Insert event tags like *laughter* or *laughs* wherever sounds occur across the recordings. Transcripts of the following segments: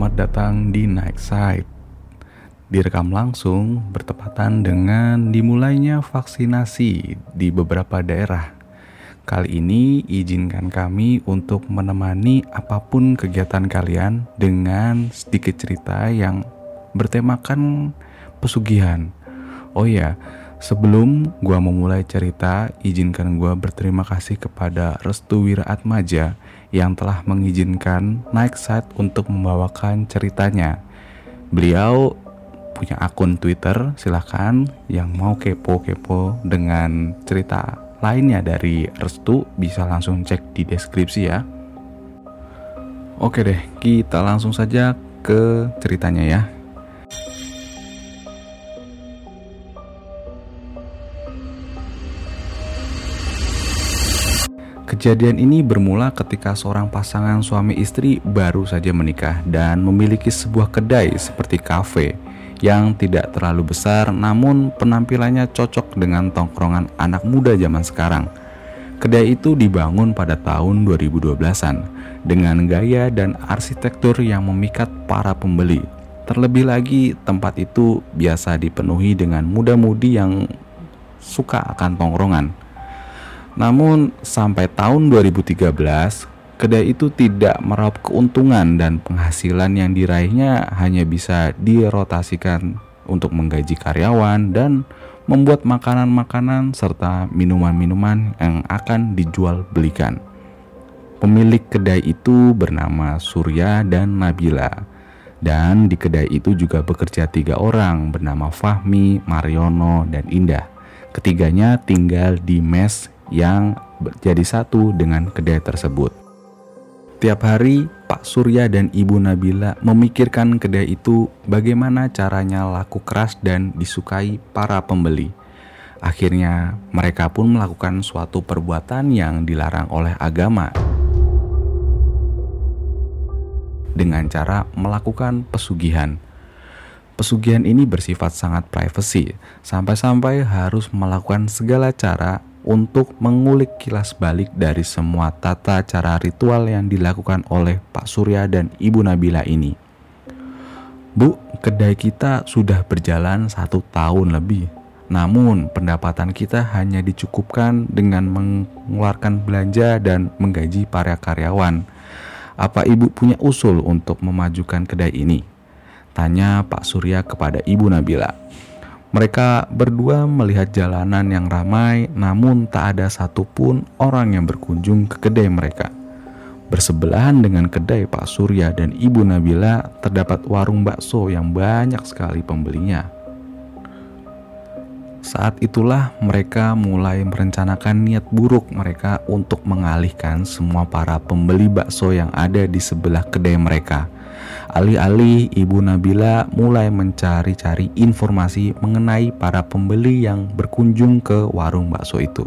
selamat datang di Night Side. Direkam langsung bertepatan dengan dimulainya vaksinasi di beberapa daerah. Kali ini izinkan kami untuk menemani apa pun kegiatan kalian dengan sedikit cerita yang bertemakan pesugihan. Oh ya, sebelum gua memulai cerita, izinkan gua berterima kasih kepada Restu Wiraatmaja yang telah mengizinkan Night untuk membawakan ceritanya. Beliau punya akun Twitter, silahkan yang mau kepo-kepo dengan cerita lainnya dari Restu bisa langsung cek di deskripsi ya. Oke deh, kita langsung saja ke ceritanya ya. Kejadian ini bermula ketika seorang pasangan suami istri baru saja menikah dan memiliki sebuah kedai seperti kafe yang tidak terlalu besar namun penampilannya cocok dengan tongkrongan anak muda zaman sekarang. Kedai itu dibangun pada tahun 2012-an dengan gaya dan arsitektur yang memikat para pembeli. Terlebih lagi tempat itu biasa dipenuhi dengan muda-mudi yang suka akan tongkrongan. Namun sampai tahun 2013, kedai itu tidak meraup keuntungan dan penghasilan yang diraihnya hanya bisa dirotasikan untuk menggaji karyawan dan membuat makanan-makanan serta minuman-minuman yang akan dijual belikan. Pemilik kedai itu bernama Surya dan Nabila. Dan di kedai itu juga bekerja tiga orang bernama Fahmi, Mariono, dan Indah. Ketiganya tinggal di mes yang jadi satu dengan kedai tersebut. Tiap hari, Pak Surya dan Ibu Nabila memikirkan kedai itu bagaimana caranya laku keras dan disukai para pembeli. Akhirnya, mereka pun melakukan suatu perbuatan yang dilarang oleh agama dengan cara melakukan pesugihan. Pesugihan ini bersifat sangat privasi, sampai-sampai harus melakukan segala cara untuk mengulik kilas balik dari semua tata cara ritual yang dilakukan oleh Pak Surya dan Ibu Nabila ini. Bu, kedai kita sudah berjalan satu tahun lebih. Namun pendapatan kita hanya dicukupkan dengan mengeluarkan belanja dan menggaji para karyawan. Apa ibu punya usul untuk memajukan kedai ini? Tanya Pak Surya kepada Ibu Nabila. Mereka berdua melihat jalanan yang ramai, namun tak ada satupun orang yang berkunjung ke kedai mereka. Bersebelahan dengan kedai Pak Surya dan Ibu Nabila terdapat warung bakso yang banyak sekali pembelinya. Saat itulah mereka mulai merencanakan niat buruk mereka untuk mengalihkan semua para pembeli bakso yang ada di sebelah kedai mereka – Alih-alih Ibu Nabila mulai mencari-cari informasi mengenai para pembeli yang berkunjung ke warung bakso itu.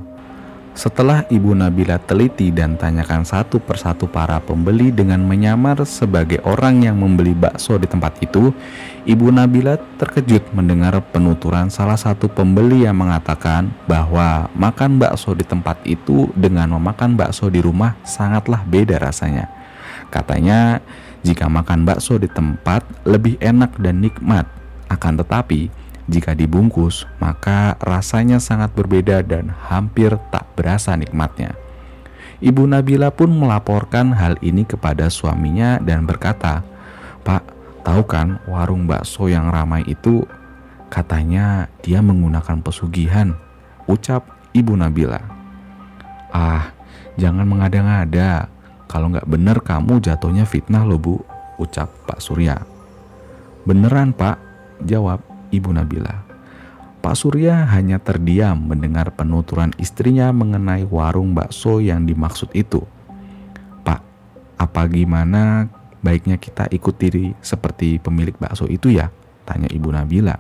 Setelah Ibu Nabila teliti dan tanyakan satu persatu para pembeli dengan menyamar sebagai orang yang membeli bakso di tempat itu, Ibu Nabila terkejut mendengar penuturan salah satu pembeli yang mengatakan bahwa makan bakso di tempat itu dengan memakan bakso di rumah sangatlah beda rasanya. Katanya, jika makan bakso di tempat lebih enak dan nikmat, akan tetapi jika dibungkus, maka rasanya sangat berbeda dan hampir tak berasa nikmatnya. Ibu Nabila pun melaporkan hal ini kepada suaminya dan berkata, "Pak, tahu kan warung bakso yang ramai itu katanya dia menggunakan pesugihan?" ucap Ibu Nabila. "Ah, jangan mengada-ngada. Kalau nggak bener kamu jatuhnya fitnah loh bu, ucap Pak Surya. Beneran pak, jawab Ibu Nabila. Pak Surya hanya terdiam mendengar penuturan istrinya mengenai warung bakso yang dimaksud itu. Pak, apa gimana baiknya kita ikut diri seperti pemilik bakso itu ya? Tanya Ibu Nabila.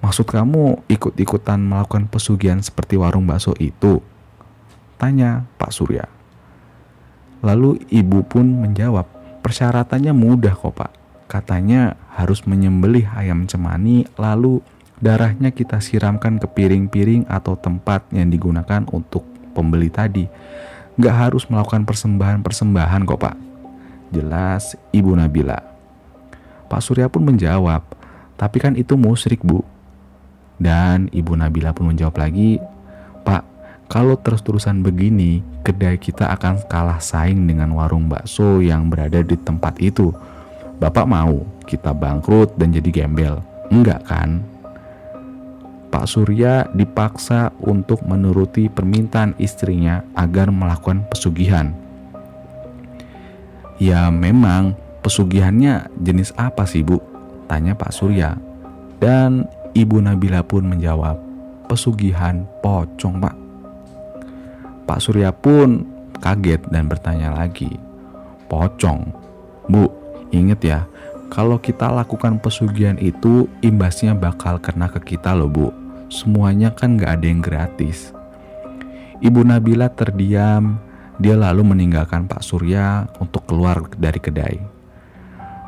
Maksud kamu ikut-ikutan melakukan pesugihan seperti warung bakso itu? Tanya Pak Surya. Lalu ibu pun menjawab, persyaratannya mudah kok pak. Katanya harus menyembelih ayam cemani lalu darahnya kita siramkan ke piring-piring atau tempat yang digunakan untuk pembeli tadi. Gak harus melakukan persembahan-persembahan kok pak. Jelas Ibu Nabila. Pak Surya pun menjawab, tapi kan itu musrik bu. Dan Ibu Nabila pun menjawab lagi, kalau terus-terusan begini, kedai kita akan kalah saing dengan warung bakso yang berada di tempat itu. Bapak mau kita bangkrut dan jadi gembel? Enggak kan? Pak Surya dipaksa untuk menuruti permintaan istrinya agar melakukan pesugihan. Ya memang pesugihannya jenis apa sih bu? Tanya Pak Surya. Dan Ibu Nabila pun menjawab, pesugihan pocong pak. Pak Surya pun kaget dan bertanya lagi, pocong? Bu, inget ya, kalau kita lakukan pesugihan itu imbasnya bakal kena ke kita loh bu. Semuanya kan gak ada yang gratis. Ibu Nabila terdiam, dia lalu meninggalkan Pak Surya untuk keluar dari kedai.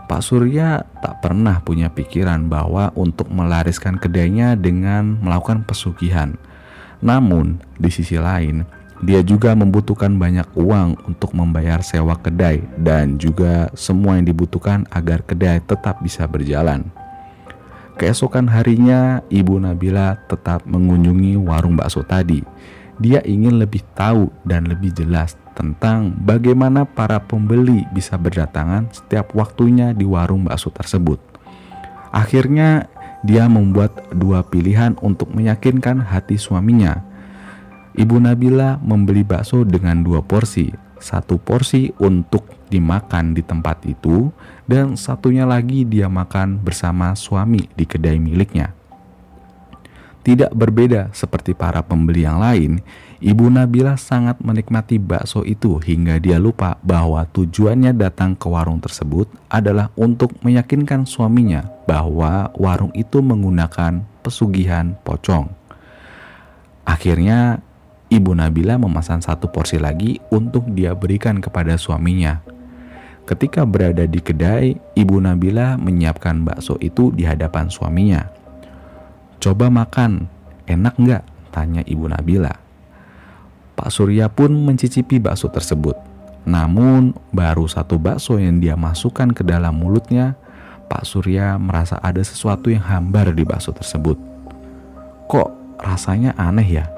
Pak Surya tak pernah punya pikiran bahwa untuk melariskan kedainya dengan melakukan pesugihan. Namun, di sisi lain, dia juga membutuhkan banyak uang untuk membayar sewa kedai dan juga semua yang dibutuhkan agar kedai tetap bisa berjalan. Keesokan harinya, Ibu Nabila tetap mengunjungi warung bakso tadi. Dia ingin lebih tahu dan lebih jelas tentang bagaimana para pembeli bisa berdatangan setiap waktunya di warung bakso tersebut. Akhirnya, dia membuat dua pilihan untuk meyakinkan hati suaminya Ibu Nabila membeli bakso dengan dua porsi, satu porsi untuk dimakan di tempat itu, dan satunya lagi dia makan bersama suami di kedai miliknya. Tidak berbeda seperti para pembeli yang lain, Ibu Nabila sangat menikmati bakso itu hingga dia lupa bahwa tujuannya datang ke warung tersebut adalah untuk meyakinkan suaminya bahwa warung itu menggunakan pesugihan pocong. Akhirnya Ibu Nabila memesan satu porsi lagi untuk dia berikan kepada suaminya. Ketika berada di kedai, Ibu Nabila menyiapkan bakso itu di hadapan suaminya. Coba makan, enak nggak? Tanya Ibu Nabila. Pak Surya pun mencicipi bakso tersebut. Namun, baru satu bakso yang dia masukkan ke dalam mulutnya, Pak Surya merasa ada sesuatu yang hambar di bakso tersebut. Kok rasanya aneh ya?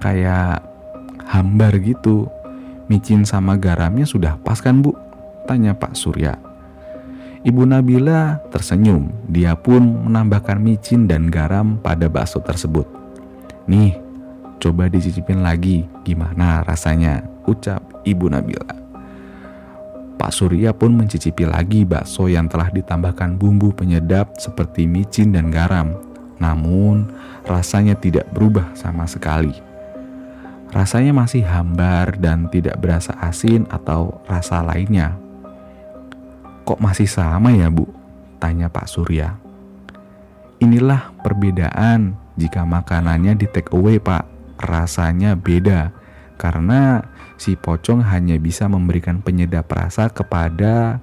Kayak hambar gitu. Micin sama garamnya sudah pas kan bu? Tanya Pak Surya. Ibu Nabila tersenyum. Dia pun menambahkan micin dan garam pada bakso tersebut. Nih, coba dicicipin lagi. Gimana rasanya? Ucap Ibu Nabila. Pak Surya pun mencicipi lagi bakso yang telah ditambahkan bumbu penyedap seperti micin dan garam. Namun, rasanya tidak berubah sama sekali. Rasanya masih hambar dan tidak berasa asin atau rasa lainnya. Kok masih sama ya bu? Tanya Pak Surya. Inilah perbedaan jika makanannya di take away pak. Rasanya beda karena si pocong hanya bisa memberikan penyedap rasa kepada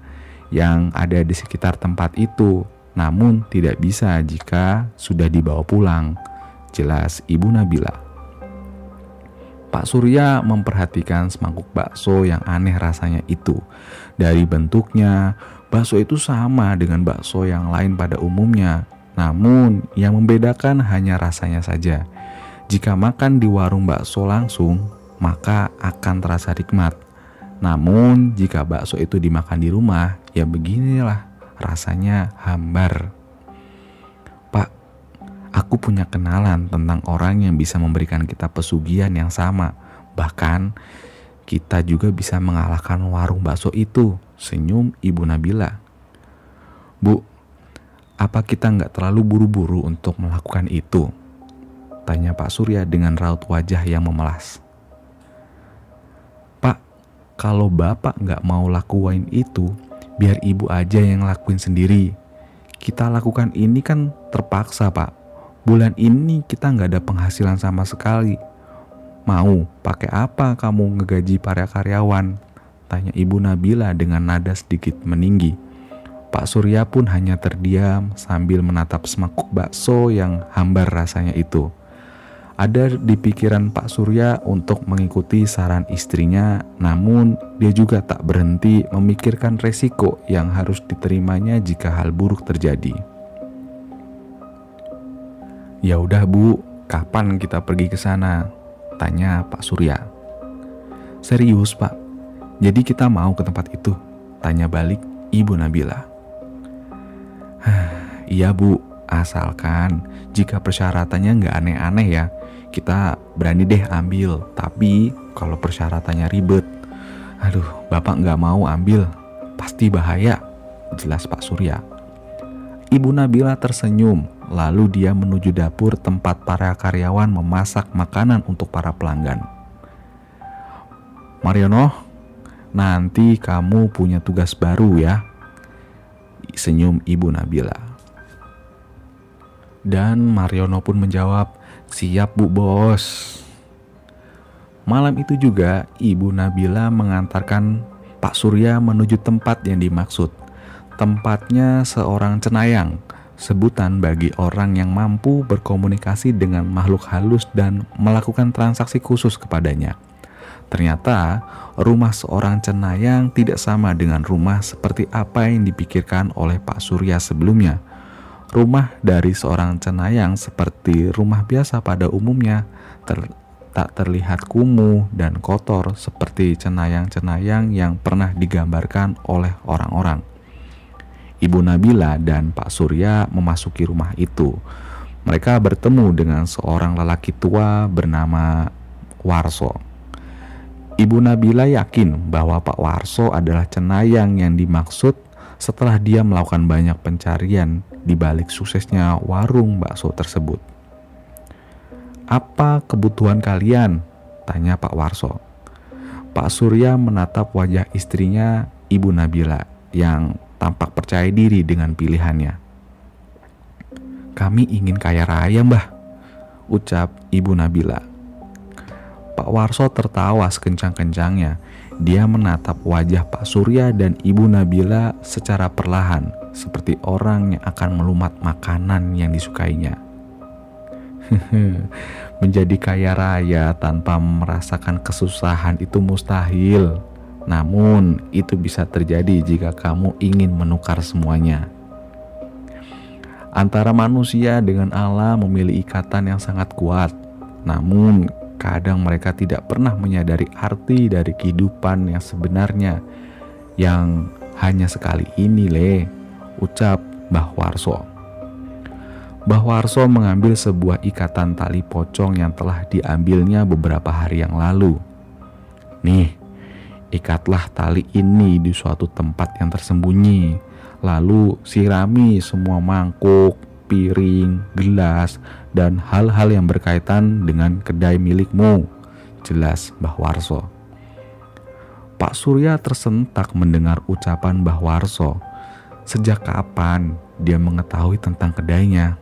yang ada di sekitar tempat itu. Namun tidak bisa jika sudah dibawa pulang. Jelas Ibu Nabila. Pak Surya memperhatikan semangkuk bakso yang aneh rasanya itu. Dari bentuknya, bakso itu sama dengan bakso yang lain pada umumnya. Namun, yang membedakan hanya rasanya saja. Jika makan di warung bakso langsung, maka akan terasa nikmat. Namun, jika bakso itu dimakan di rumah, ya beginilah rasanya hambar. Aku punya kenalan tentang orang yang bisa memberikan kita pesugihan yang sama. Bahkan kita juga bisa mengalahkan warung bakso itu. Senyum Ibu Nabila. Bu, apa kita nggak terlalu buru-buru untuk melakukan itu? Tanya Pak Surya dengan raut wajah yang memelas. Pak, kalau Bapak nggak mau lakuin itu, biar Ibu aja yang lakuin sendiri. Kita lakukan ini kan terpaksa, Pak bulan ini kita nggak ada penghasilan sama sekali. Mau pakai apa kamu ngegaji para karyawan? Tanya Ibu Nabila dengan nada sedikit meninggi. Pak Surya pun hanya terdiam sambil menatap semangkuk bakso yang hambar rasanya itu. Ada di pikiran Pak Surya untuk mengikuti saran istrinya, namun dia juga tak berhenti memikirkan resiko yang harus diterimanya jika hal buruk terjadi. Ya udah Bu, kapan kita pergi ke sana? Tanya Pak Surya. Serius Pak, jadi kita mau ke tempat itu? Tanya balik Ibu Nabila. iya Bu, asalkan jika persyaratannya nggak aneh-aneh ya, kita berani deh ambil. Tapi kalau persyaratannya ribet, aduh bapak nggak mau ambil, pasti bahaya. Jelas Pak Surya. Ibu Nabila tersenyum, lalu dia menuju dapur tempat para karyawan memasak makanan untuk para pelanggan. Mariono, nanti kamu punya tugas baru ya. Senyum Ibu Nabila. Dan Mariono pun menjawab, Siap bu bos. Malam itu juga Ibu Nabila mengantarkan Pak Surya menuju tempat yang dimaksud. Tempatnya seorang cenayang, sebutan bagi orang yang mampu berkomunikasi dengan makhluk halus dan melakukan transaksi khusus kepadanya. Ternyata rumah seorang cenayang tidak sama dengan rumah seperti apa yang dipikirkan oleh Pak Surya sebelumnya. Rumah dari seorang cenayang seperti rumah biasa pada umumnya ter tak terlihat kumuh dan kotor seperti cenayang-cenayang yang pernah digambarkan oleh orang-orang. Ibu Nabila dan Pak Surya memasuki rumah itu. Mereka bertemu dengan seorang lelaki tua bernama Warso. Ibu Nabila yakin bahwa Pak Warso adalah cenayang yang dimaksud setelah dia melakukan banyak pencarian di balik suksesnya warung bakso tersebut. Apa kebutuhan kalian? Tanya Pak Warso. Pak Surya menatap wajah istrinya, Ibu Nabila, yang tampak percaya diri dengan pilihannya. Kami ingin kaya raya, Mbah, ucap Ibu Nabila. Pak Warso tertawa sekencang-kencangnya dia menatap wajah Pak Surya dan Ibu Nabila secara perlahan, seperti orang yang akan melumat makanan yang disukainya. *laughs* Menjadi kaya raya tanpa merasakan kesusahan itu mustahil. Namun, itu bisa terjadi jika kamu ingin menukar semuanya. Antara manusia dengan Allah memiliki ikatan yang sangat kuat. Namun, Kadang mereka tidak pernah menyadari arti dari kehidupan yang sebenarnya yang hanya sekali ini le, ucap Mbah Warso. Mbah Warso mengambil sebuah ikatan tali pocong yang telah diambilnya beberapa hari yang lalu. Nih, ikatlah tali ini di suatu tempat yang tersembunyi. Lalu sirami semua mangkuk, piring, gelas, dan hal-hal yang berkaitan dengan kedai milikmu. Jelas Mbah Warso. Pak Surya tersentak mendengar ucapan Mbah Warso. Sejak kapan dia mengetahui tentang kedainya?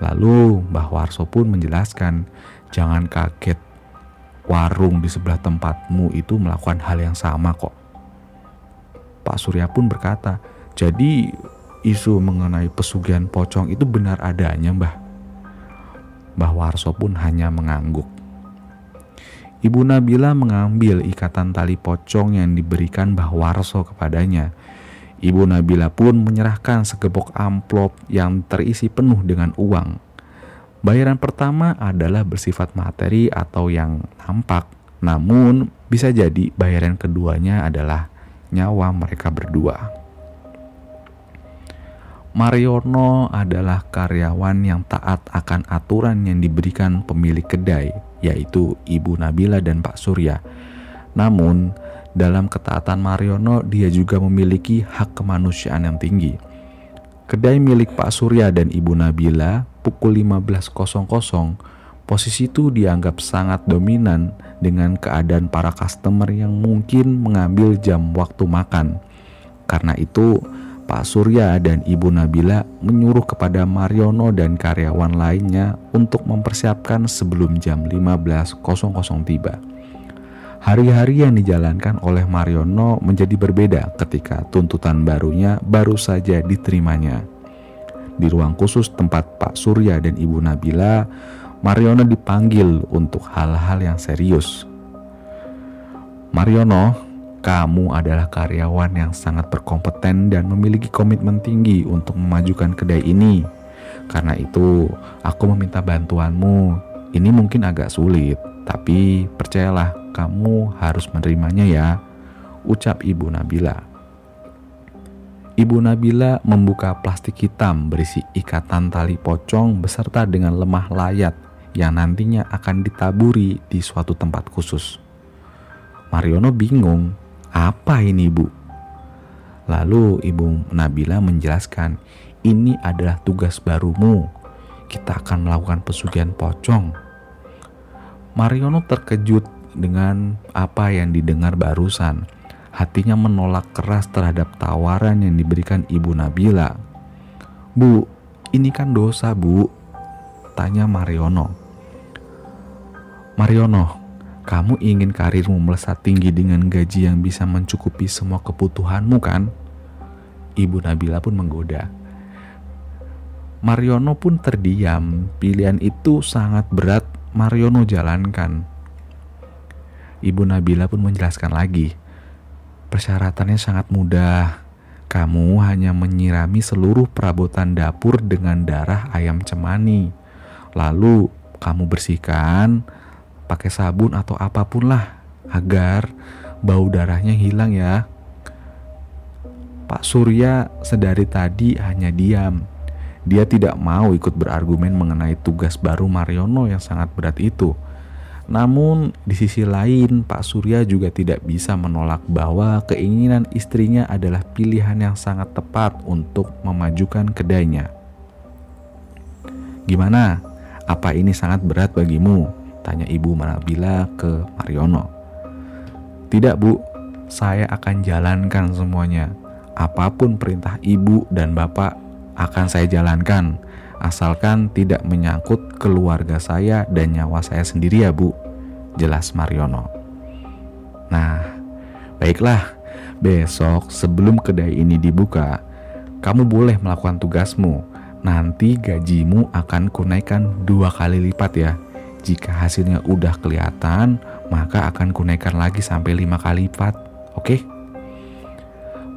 Lalu Mbah Warso pun menjelaskan, jangan kaget, warung di sebelah tempatmu itu melakukan hal yang sama kok. Pak Surya pun berkata, jadi isu mengenai pesugihan pocong itu benar adanya mbah. Mbah Warso pun hanya mengangguk. Ibu Nabila mengambil ikatan tali pocong yang diberikan Mbah Warso kepadanya. Ibu Nabila pun menyerahkan segepok amplop yang terisi penuh dengan uang. Bayaran pertama adalah bersifat materi atau yang nampak, namun bisa jadi bayaran keduanya adalah nyawa mereka berdua. Mariono adalah karyawan yang taat akan aturan yang diberikan pemilik kedai, yaitu Ibu Nabila dan Pak Surya. Namun, dalam ketaatan Mariono, dia juga memiliki hak kemanusiaan yang tinggi. Kedai milik Pak Surya dan Ibu Nabila pukul 15.00, posisi itu dianggap sangat dominan dengan keadaan para customer yang mungkin mengambil jam waktu makan. Karena itu, Pak Surya dan Ibu Nabila menyuruh kepada Mariono dan karyawan lainnya untuk mempersiapkan sebelum jam 15.00 tiba. Hari-hari yang dijalankan oleh Mariono menjadi berbeda ketika tuntutan barunya baru saja diterimanya. Di ruang khusus tempat Pak Surya dan Ibu Nabila, Mariono dipanggil untuk hal-hal yang serius. Mariono, kamu adalah karyawan yang sangat berkompeten dan memiliki komitmen tinggi untuk memajukan kedai ini. Karena itu, aku meminta bantuanmu. Ini mungkin agak sulit, tapi percayalah, kamu harus menerimanya ya, ucap Ibu Nabila. Ibu Nabila membuka plastik hitam berisi ikatan tali pocong beserta dengan lemah layat yang nantinya akan ditaburi di suatu tempat khusus. Mariono bingung, apa ini bu? Lalu Ibu Nabila menjelaskan, ini adalah tugas barumu. Kita akan melakukan pesugihan pocong. Mariono terkejut dengan apa yang didengar barusan hatinya menolak keras terhadap tawaran yang diberikan Ibu Nabila. Bu, ini kan dosa bu, tanya Mariono. Mariono, kamu ingin karirmu melesat tinggi dengan gaji yang bisa mencukupi semua kebutuhanmu kan? Ibu Nabila pun menggoda. Mariono pun terdiam, pilihan itu sangat berat Mariono jalankan. Ibu Nabila pun menjelaskan lagi, Persyaratannya sangat mudah. Kamu hanya menyirami seluruh perabotan dapur dengan darah ayam cemani. Lalu kamu bersihkan pakai sabun atau apa pun lah agar bau darahnya hilang ya. Pak Surya sedari tadi hanya diam. Dia tidak mau ikut berargumen mengenai tugas baru Mariono yang sangat berat itu. Namun di sisi lain Pak Surya juga tidak bisa menolak bahwa keinginan istrinya adalah pilihan yang sangat tepat untuk memajukan kedainya. Gimana? Apa ini sangat berat bagimu? Tanya Ibu Manabila ke Mariono. Tidak bu, saya akan jalankan semuanya. Apa pun perintah ibu dan bapak akan saya jalankan asalkan tidak menyangkut keluarga saya dan nyawa saya sendiri ya Bu, jelas Mariono. Nah, baiklah, besok sebelum kedai ini dibuka, kamu boleh melakukan tugasmu. Nanti gajimu akan kunaikan dua kali lipat ya. Jika hasilnya udah kelihatan, maka akan kunaikan lagi sampai lima kali lipat. Oke?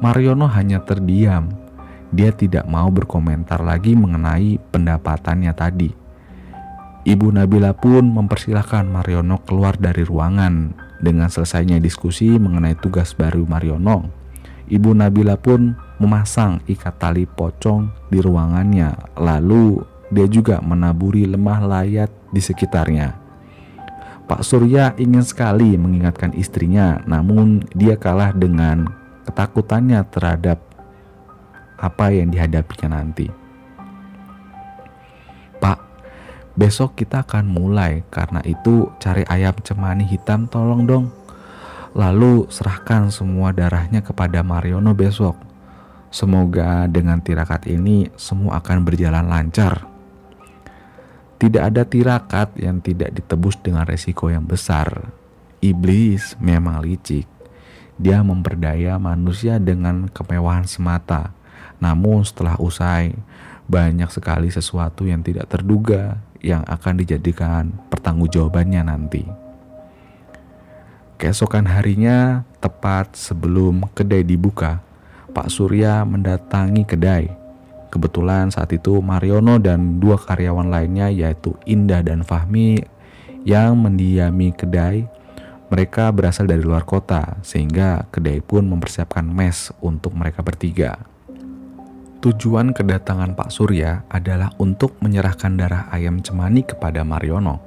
Mariono hanya terdiam dia tidak mau berkomentar lagi mengenai pendapatannya tadi. Ibu Nabila pun mempersilahkan Mariono keluar dari ruangan. Dengan selesainya diskusi mengenai tugas baru Mariono, Ibu Nabila pun memasang ikat tali pocong di ruangannya. Lalu dia juga menaburi lemah layat di sekitarnya. Pak Surya ingin sekali mengingatkan istrinya, namun dia kalah dengan ketakutannya terhadap apa yang dihadapinya nanti. Pak, besok kita akan mulai, karena itu cari ayam cemani hitam tolong dong. Lalu serahkan semua darahnya kepada Mariono besok. Semoga dengan tirakat ini semua akan berjalan lancar. Tidak ada tirakat yang tidak ditebus dengan resiko yang besar. Iblis memang licik. Dia memperdaya manusia dengan kemewahan semata namun setelah usai, banyak sekali sesuatu yang tidak terduga yang akan dijadikan pertanggungjawabannya nanti. Keesokan harinya, tepat sebelum kedai dibuka, Pak Surya mendatangi kedai. Kebetulan saat itu Mariono dan dua karyawan lainnya yaitu Indah dan Fahmi yang mendiami kedai mereka berasal dari luar kota sehingga kedai pun mempersiapkan mes untuk mereka bertiga. Tujuan kedatangan Pak Surya adalah untuk menyerahkan darah ayam cemani kepada Mariono.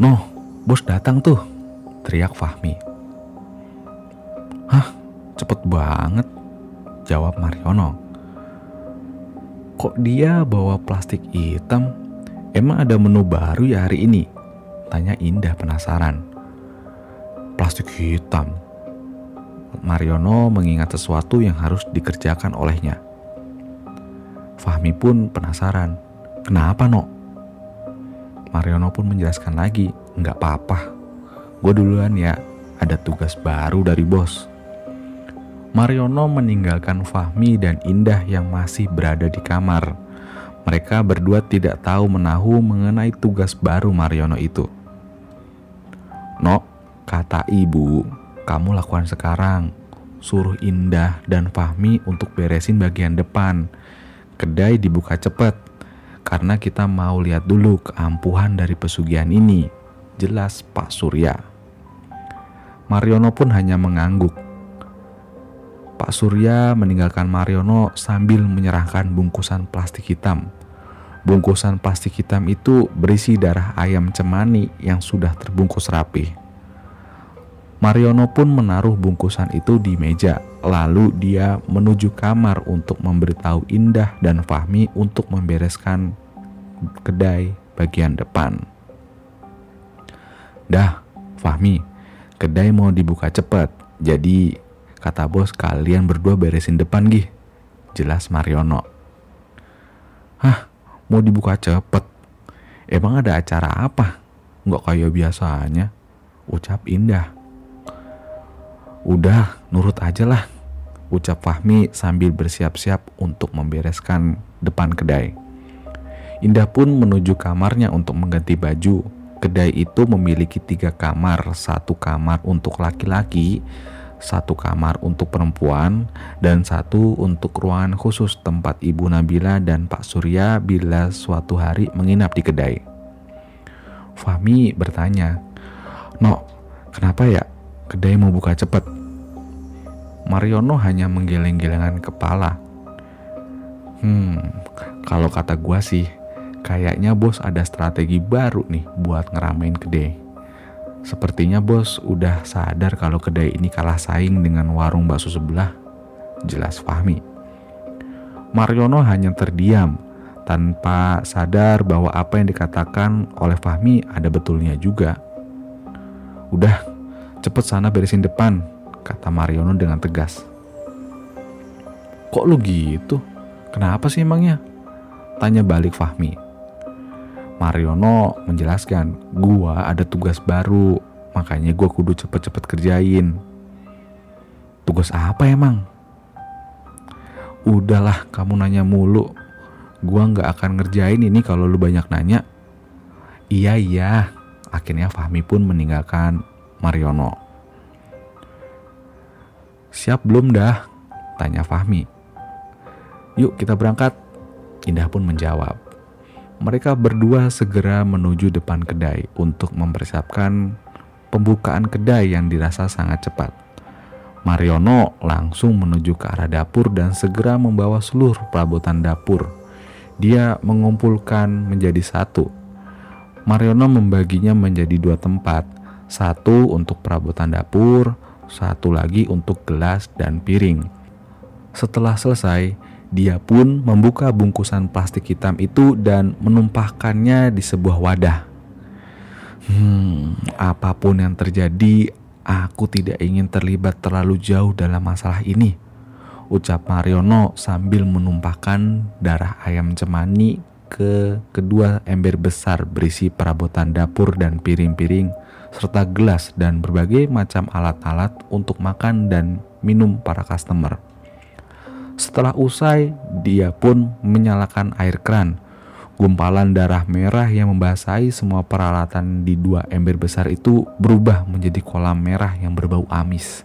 Noh, bos datang tuh, teriak Fahmi. Hah, cepet banget, jawab Mariono. Kok dia bawa plastik hitam? Emang ada menu baru ya hari ini? Tanya Indah penasaran. Plastik hitam, Mariono mengingat sesuatu yang harus dikerjakan olehnya. Fahmi pun penasaran, kenapa no? Mariono pun menjelaskan lagi, nggak apa-apa. Gue duluan ya, ada tugas baru dari bos. Mariono meninggalkan Fahmi dan Indah yang masih berada di kamar. Mereka berdua tidak tahu menahu mengenai tugas baru Mariono itu. No, kata ibu, kamu lakukan sekarang. Suruh Indah dan Fahmi untuk beresin bagian depan. Kedai dibuka cepat, karena kita mau lihat dulu keampuhan dari pesugihan ini. Jelas Pak Surya. Mariono pun hanya mengangguk. Pak Surya meninggalkan Mariono sambil menyerahkan bungkusan plastik hitam Bungkusan plastik hitam itu berisi darah ayam cemani yang sudah terbungkus rapi. Mariono pun menaruh bungkusan itu di meja, lalu dia menuju kamar untuk memberitahu Indah dan Fahmi untuk membereskan kedai bagian depan. Dah, Fahmi, kedai mau dibuka cepat, jadi kata bos kalian berdua beresin depan gih. Jelas Mariono. Hah, mau dibuka cepet. Emang ada acara apa? Nggak kayak biasanya. Ucap Indah. Udah, nurut aja lah. Ucap Fahmi sambil bersiap-siap untuk membereskan depan kedai. Indah pun menuju kamarnya untuk mengganti baju. Kedai itu memiliki tiga kamar, satu kamar untuk laki-laki, satu kamar untuk perempuan, dan satu untuk ruangan khusus tempat Ibu Nabila dan Pak Surya bila suatu hari menginap di kedai. Fahmi bertanya, No, kenapa ya kedai mau buka cepat? Mariono hanya menggeleng-gelengan kepala. Hmm, kalau kata gua sih, kayaknya bos ada strategi baru nih buat ngeramein kedai. Sepertinya bos udah sadar kalau kedai ini kalah saing dengan warung bakso sebelah. Jelas Fahmi. Mariono hanya terdiam tanpa sadar bahwa apa yang dikatakan oleh Fahmi ada betulnya juga. Udah, cepet sana beresin depan, kata Mariono dengan tegas. Kok lu gitu? Kenapa sih emangnya? Tanya balik Fahmi. Mariono menjelaskan, gua ada tugas baru, makanya gua kudu cepet-cepet kerjain. Tugas apa emang? Udahlah, kamu nanya mulu. Gua nggak akan ngerjain ini kalau lu banyak nanya. Iya iya, akhirnya Fahmi pun meninggalkan Mariono. Siap belum dah? Tanya Fahmi. Yuk kita berangkat. Indah pun menjawab. Mereka berdua segera menuju depan kedai untuk mempersiapkan pembukaan kedai yang dirasa sangat cepat. Mariono langsung menuju ke arah dapur dan segera membawa seluruh perabotan dapur. Dia mengumpulkan menjadi satu. Mariono membaginya menjadi dua tempat, satu untuk perabotan dapur, satu lagi untuk gelas dan piring. Setelah selesai, dia pun membuka bungkusan plastik hitam itu dan menumpahkannya di sebuah wadah. Hmm, apa pun yang terjadi, aku tidak ingin terlibat terlalu jauh dalam masalah ini. Ucap Mariono sambil menumpahkan darah ayam cemani ke kedua ember besar berisi perabotan dapur dan piring-piring serta gelas dan berbagai macam alat-alat untuk makan dan minum para customer. Setelah usai, dia pun menyalakan air kran. Gumpalan darah merah yang membasahi semua peralatan di dua ember besar itu berubah menjadi kolam merah yang berbau amis.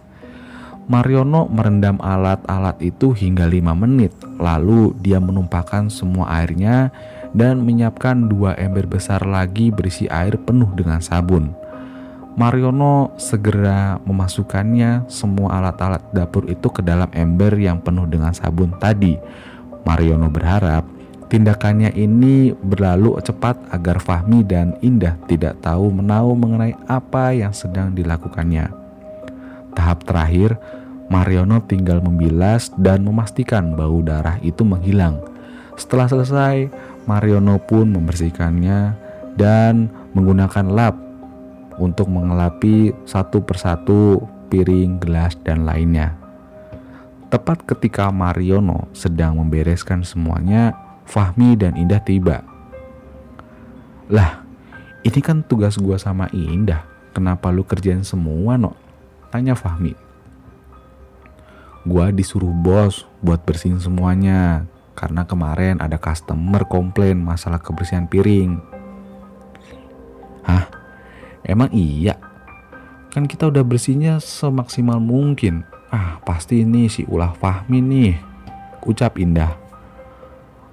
Mariono merendam alat-alat itu hingga lima menit, lalu dia menumpahkan semua airnya dan menyiapkan dua ember besar lagi berisi air penuh dengan sabun. Mariono segera memasukkannya semua alat-alat dapur itu ke dalam ember yang penuh dengan sabun tadi. Mariono berharap tindakannya ini berlalu cepat agar Fahmi dan Indah tidak tahu menahu mengenai apa yang sedang dilakukannya. Tahap terakhir, Mariono tinggal membilas dan memastikan bau darah itu menghilang. Setelah selesai, Mariono pun membersihkannya dan menggunakan lap untuk mengelapi satu persatu piring, gelas, dan lainnya. Tepat ketika Mariono sedang membereskan semuanya, Fahmi dan Indah tiba. Lah, ini kan tugas gua sama Indah. Kenapa lu kerjain semua, no? Tanya Fahmi. Gua disuruh bos buat bersihin semuanya, karena kemarin ada customer komplain masalah kebersihan piring. Hah? Emang iya? Kan kita udah bersihnya semaksimal mungkin. Ah, pasti ini si ulah Fahmi nih. Ucap Indah.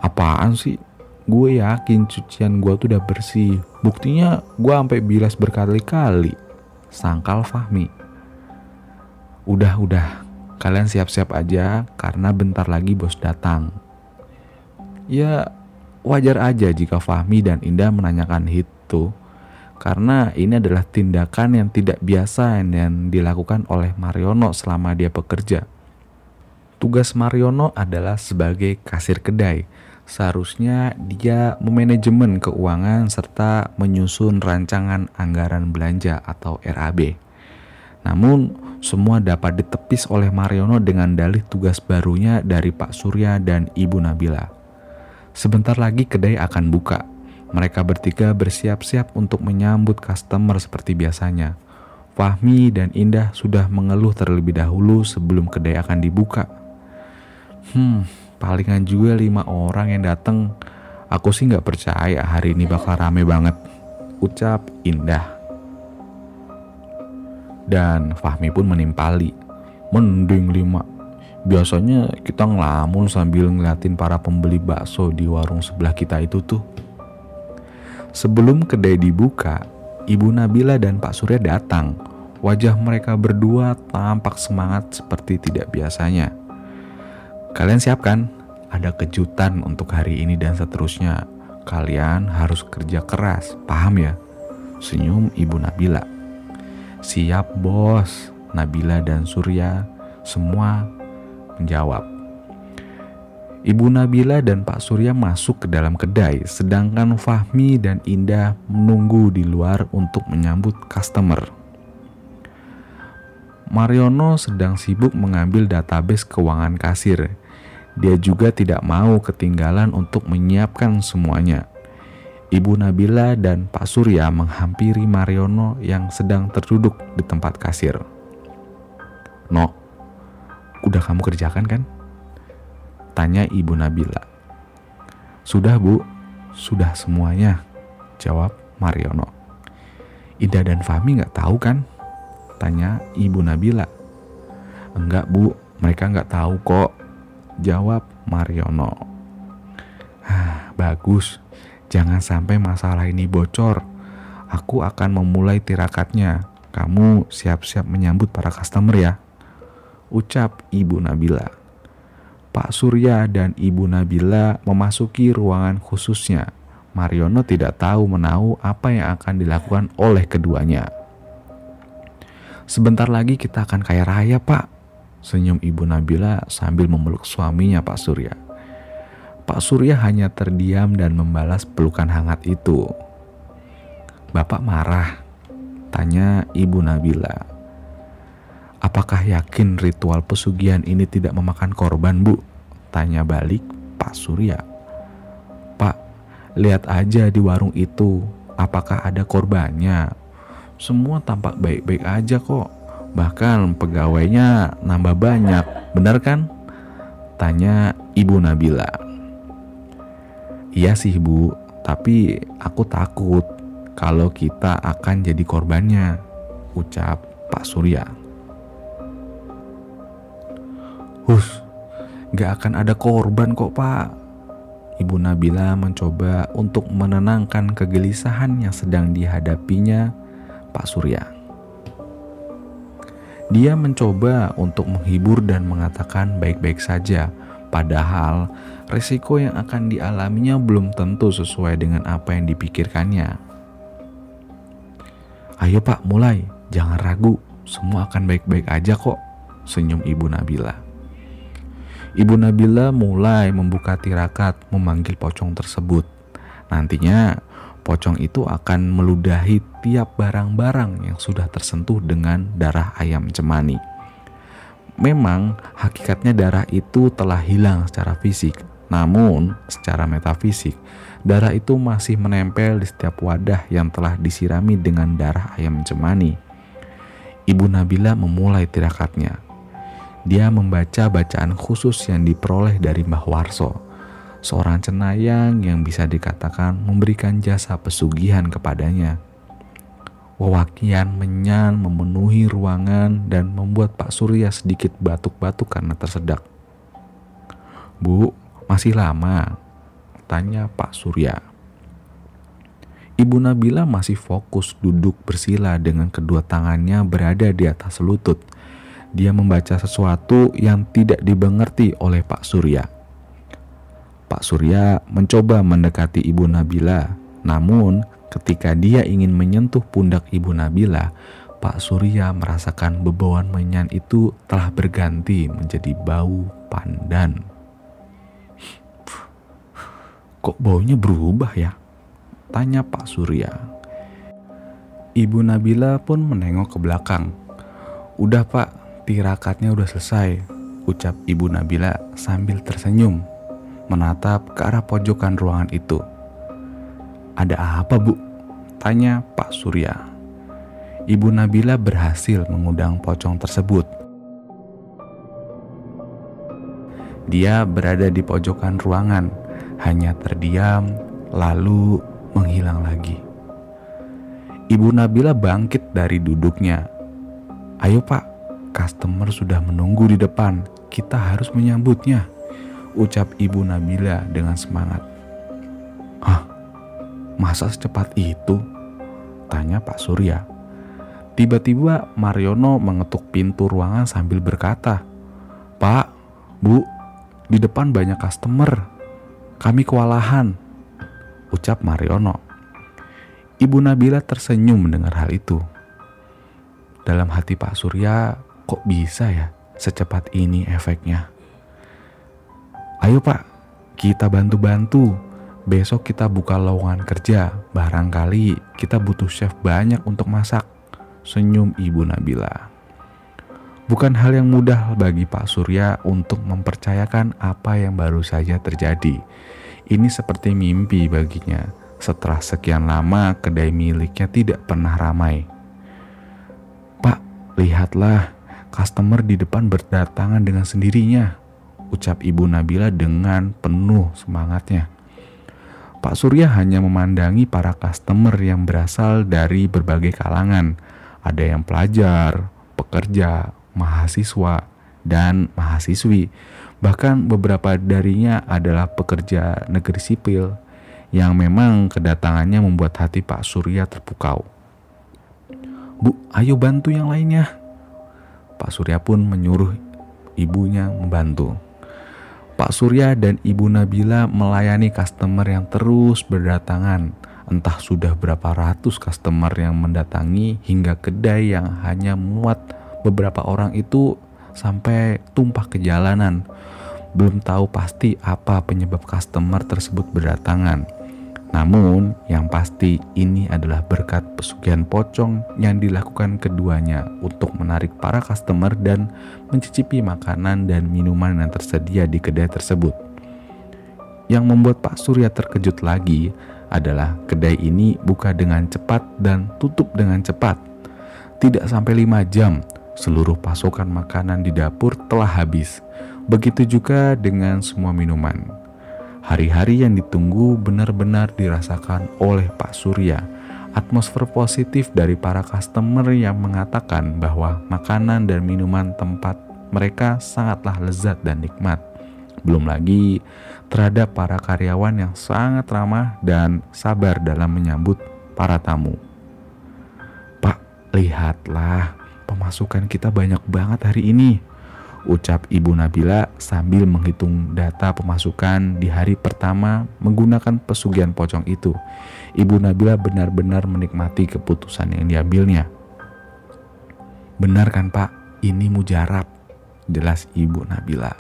Apaan sih? Gue yakin cucian gue tuh udah bersih. Buktinya gue sampai bilas berkali-kali. Sangkal Fahmi. Udah, udah. Kalian siap-siap aja karena bentar lagi bos datang. Ya wajar aja jika Fahmi dan Indah menanyakan itu karena ini adalah tindakan yang tidak biasa yang dilakukan oleh Mariono selama dia bekerja. Tugas Mariono adalah sebagai kasir kedai. Seharusnya dia memanajemen keuangan serta menyusun rancangan anggaran belanja atau RAB. Namun, semua dapat ditepis oleh Mariono dengan dalih tugas barunya dari Pak Surya dan Ibu Nabila. Sebentar lagi kedai akan buka. Mereka bertiga bersiap-siap untuk menyambut customer seperti biasanya. Fahmi dan Indah sudah mengeluh terlebih dahulu sebelum kedai akan dibuka. Hmm, palingan juga lima orang yang datang. Aku sih nggak percaya hari ini bakal rame banget. Ucap Indah. Dan Fahmi pun menimpali. Mending lima Biasanya kita ngelamun sambil ngeliatin para pembeli bakso di warung sebelah kita itu tuh. Sebelum kedai dibuka, Ibu Nabila dan Pak Surya datang. Wajah mereka berdua tampak semangat seperti tidak biasanya. Kalian siapkan? Ada kejutan untuk hari ini dan seterusnya. Kalian harus kerja keras, paham ya? Senyum Ibu Nabila. Siap bos, Nabila dan Surya semua menjawab. Ibu Nabila dan Pak Surya masuk ke dalam kedai, sedangkan Fahmi dan Indah menunggu di luar untuk menyambut customer. Mariono sedang sibuk mengambil database keuangan kasir. Dia juga tidak mau ketinggalan untuk menyiapkan semuanya. Ibu Nabila dan Pak Surya menghampiri Mariono yang sedang terduduk di tempat kasir. No, udah kamu kerjakan kan? Tanya ibu Nabila. Sudah bu, sudah semuanya, jawab Mariono. Ida dan Fahmi nggak tahu kan? Tanya ibu Nabila. Enggak bu, mereka nggak tahu kok, jawab Mariono. Ah, bagus, jangan sampai masalah ini bocor. Aku akan memulai tirakatnya. Kamu siap-siap menyambut para customer ya ucap Ibu Nabila. Pak Surya dan Ibu Nabila memasuki ruangan khususnya. Mariono tidak tahu menahu apa yang akan dilakukan oleh keduanya. Sebentar lagi kita akan kaya raya, Pak. Senyum Ibu Nabila sambil memeluk suaminya, Pak Surya. Pak Surya hanya terdiam dan membalas pelukan hangat itu. Bapak marah, tanya Ibu Nabila. Apakah yakin ritual pesugihan ini tidak memakan korban, Bu? Tanya balik Pak Surya. Pak, lihat aja di warung itu, apakah ada korbannya? Semua tampak baik-baik aja kok. Bahkan pegawainya nambah banyak, benar kan? Tanya Ibu Nabila. Iya sih Bu, tapi aku takut kalau kita akan jadi korbannya, ucap Pak Surya. Hus, gak akan ada korban kok pak. Ibu Nabila mencoba untuk menenangkan kegelisahan yang sedang dihadapinya Pak Surya. Dia mencoba untuk menghibur dan mengatakan baik-baik saja, padahal resiko yang akan dialaminya belum tentu sesuai dengan apa yang dipikirkannya. Ayo pak, mulai. Jangan ragu, semua akan baik-baik aja kok, senyum Ibu Nabila. Ibu Nabila mulai membuka tirakat memanggil pocong tersebut. Nantinya pocong itu akan meludahi tiap barang-barang yang sudah tersentuh dengan darah ayam cemani. Memang hakikatnya darah itu telah hilang secara fisik, namun secara metafisik darah itu masih menempel di setiap wadah yang telah disirami dengan darah ayam cemani. Ibu Nabila memulai tirakatnya dia membaca bacaan khusus yang diperoleh dari Mbah Warso. seorang cenayang yang bisa dikatakan memberikan jasa pesugihan kepadanya. Wawakian menyan memenuhi ruangan dan membuat Pak Surya sedikit batuk-batuk karena tersedak. Bu, masih lama? Tanya Pak Surya. Ibu Nabila masih fokus duduk bersila dengan kedua tangannya berada di atas lutut. Dia membaca sesuatu yang tidak dimengerti oleh Pak Surya. Pak Surya mencoba mendekati Ibu Nabila, namun ketika dia ingin menyentuh pundak Ibu Nabila, Pak Surya merasakan bebauan menyan itu telah berganti menjadi bau pandan. Kok baunya berubah ya? Tanya Pak Surya. Ibu Nabila pun menengok ke belakang. Udah pak, tirakatnya udah selesai, ucap Ibu Nabila sambil tersenyum, menatap ke arah pojokan ruangan itu. Ada apa bu? Tanya Pak Surya. Ibu Nabila berhasil mengundang pocong tersebut. Dia berada di pojokan ruangan hanya terdiam lalu menghilang lagi. Ibu Nabila bangkit dari duduknya. Ayo pak, customer sudah menunggu di depan. Kita harus menyambutnya. Ucap Ibu Nabila dengan semangat. Ah, masa secepat itu? Tanya Pak Surya. Tiba-tiba Mariono mengetuk pintu ruangan sambil berkata, Pak, Bu, di depan banyak customer. Kami kewalahan, ucap Mariono. Ibu Nabila tersenyum mendengar hal itu. Dalam hati Pak Surya, kok bisa ya secepat ini efeknya? Ayo Pak, kita bantu-bantu. Besok kita buka lowongan kerja. Barangkali kita butuh chef banyak untuk masak. Senyum Ibu Nabila. Bukan hal yang mudah bagi Pak Surya untuk mempercayakan apa yang baru saja terjadi. Ini seperti mimpi baginya. Setelah sekian lama, kedai miliknya tidak pernah ramai. Pak, lihatlah, customer di depan berdatangan dengan sendirinya, ucap Ibu Nabila dengan penuh semangatnya. Pak Surya hanya memandangi para customer yang berasal dari berbagai kalangan. Ada yang pelajar, pekerja, mahasiswa, dan mahasiswi. Bahkan beberapa darinya adalah pekerja negeri sipil yang memang kedatangannya membuat hati Pak Surya terpukau. Bu, ayo bantu yang lainnya. Pak Surya pun menyuruh ibunya membantu. Pak Surya dan Ibu Nabila melayani customer yang terus berdatangan. Entah sudah berapa ratus customer yang mendatangi hingga kedai yang hanya muat beberapa orang itu sampai tumpah ke jalanan belum tahu pasti apa penyebab customer tersebut berdatangan. Namun, yang pasti ini adalah berkat pesugihan pocong yang dilakukan keduanya untuk menarik para customer dan mencicipi makanan dan minuman yang tersedia di kedai tersebut. Yang membuat Pak Surya terkejut lagi adalah kedai ini buka dengan cepat dan tutup dengan cepat. Tidak sampai 5 jam, seluruh pasokan makanan di dapur telah habis Begitu juga dengan semua minuman. Hari-hari yang ditunggu benar-benar dirasakan oleh Pak Surya. Atmosfer positif dari para customer yang mengatakan bahwa makanan dan minuman tempat mereka sangatlah lezat dan nikmat. Belum lagi terhadap para karyawan yang sangat ramah dan sabar dalam menyambut para tamu. Pak, lihatlah, pemasukan kita banyak banget hari ini ucap Ibu Nabila sambil menghitung data pemasukan di hari pertama menggunakan pesugihan pocong itu. Ibu Nabila benar-benar menikmati keputusan yang diambilnya. Benar kan Pak, ini mujarab, jelas Ibu Nabila.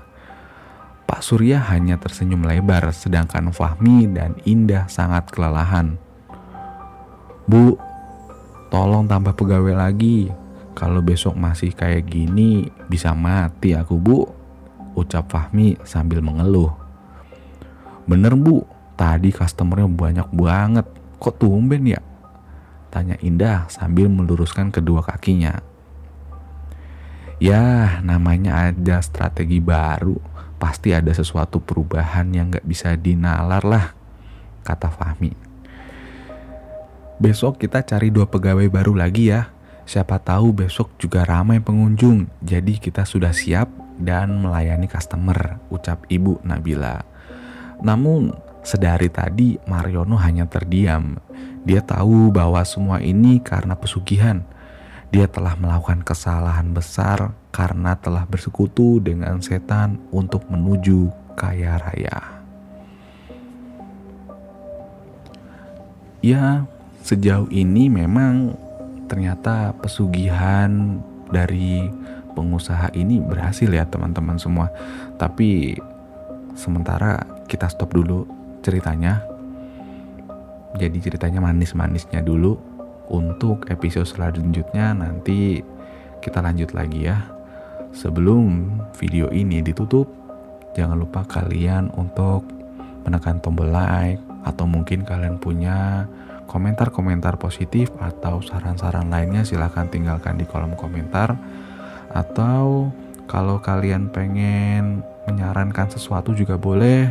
Pak Surya hanya tersenyum lebar sedangkan Fahmi dan Indah sangat kelelahan. Bu, tolong tambah pegawai lagi, kalau besok masih kayak gini bisa mati aku bu. Ucap Fahmi sambil mengeluh. Bener bu. Tadi customernya banyak banget. Kok tumben ya? Tanya Indah sambil meluruskan kedua kakinya. Ya namanya ada strategi baru. Pasti ada sesuatu perubahan yang gak bisa dinalar lah, kata Fahmi. Besok kita cari dua pegawai baru lagi ya. Siapa tahu besok juga ramai pengunjung, jadi kita sudah siap dan melayani customer, ucap Ibu Nabila. Namun, sedari tadi Mariono hanya terdiam. Dia tahu bahwa semua ini karena pesugihan. Dia telah melakukan kesalahan besar karena telah bersekutu dengan setan untuk menuju kaya raya. Ya, sejauh ini memang ternyata pesugihan dari pengusaha ini berhasil ya teman-teman semua. Tapi sementara kita stop dulu ceritanya. Jadi ceritanya manis-manisnya dulu. Untuk episode selanjutnya nanti kita lanjut lagi ya. Sebelum video ini ditutup, jangan lupa kalian untuk menekan tombol like atau mungkin kalian punya komentar-komentar positif atau saran-saran lainnya silahkan tinggalkan di kolom komentar. Atau kalau kalian pengen menyarankan sesuatu juga boleh.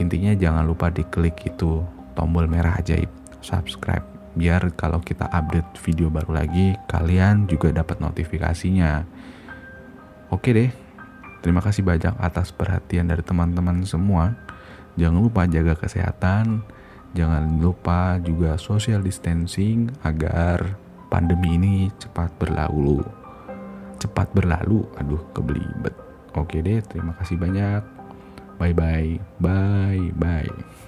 Intinya jangan lupa diklik itu tombol merah ajaib subscribe biar kalau kita update video baru lagi kalian juga dapat notifikasinya. Oke deh terima kasih banyak atas perhatian dari teman-teman semua. Jangan lupa jaga kesehatan jangan lupa juga social distancing agar pandemi ini cepat berlalu cepat berlalu aduh kebelibet oke deh terima kasih banyak Bye bye. Bye bye.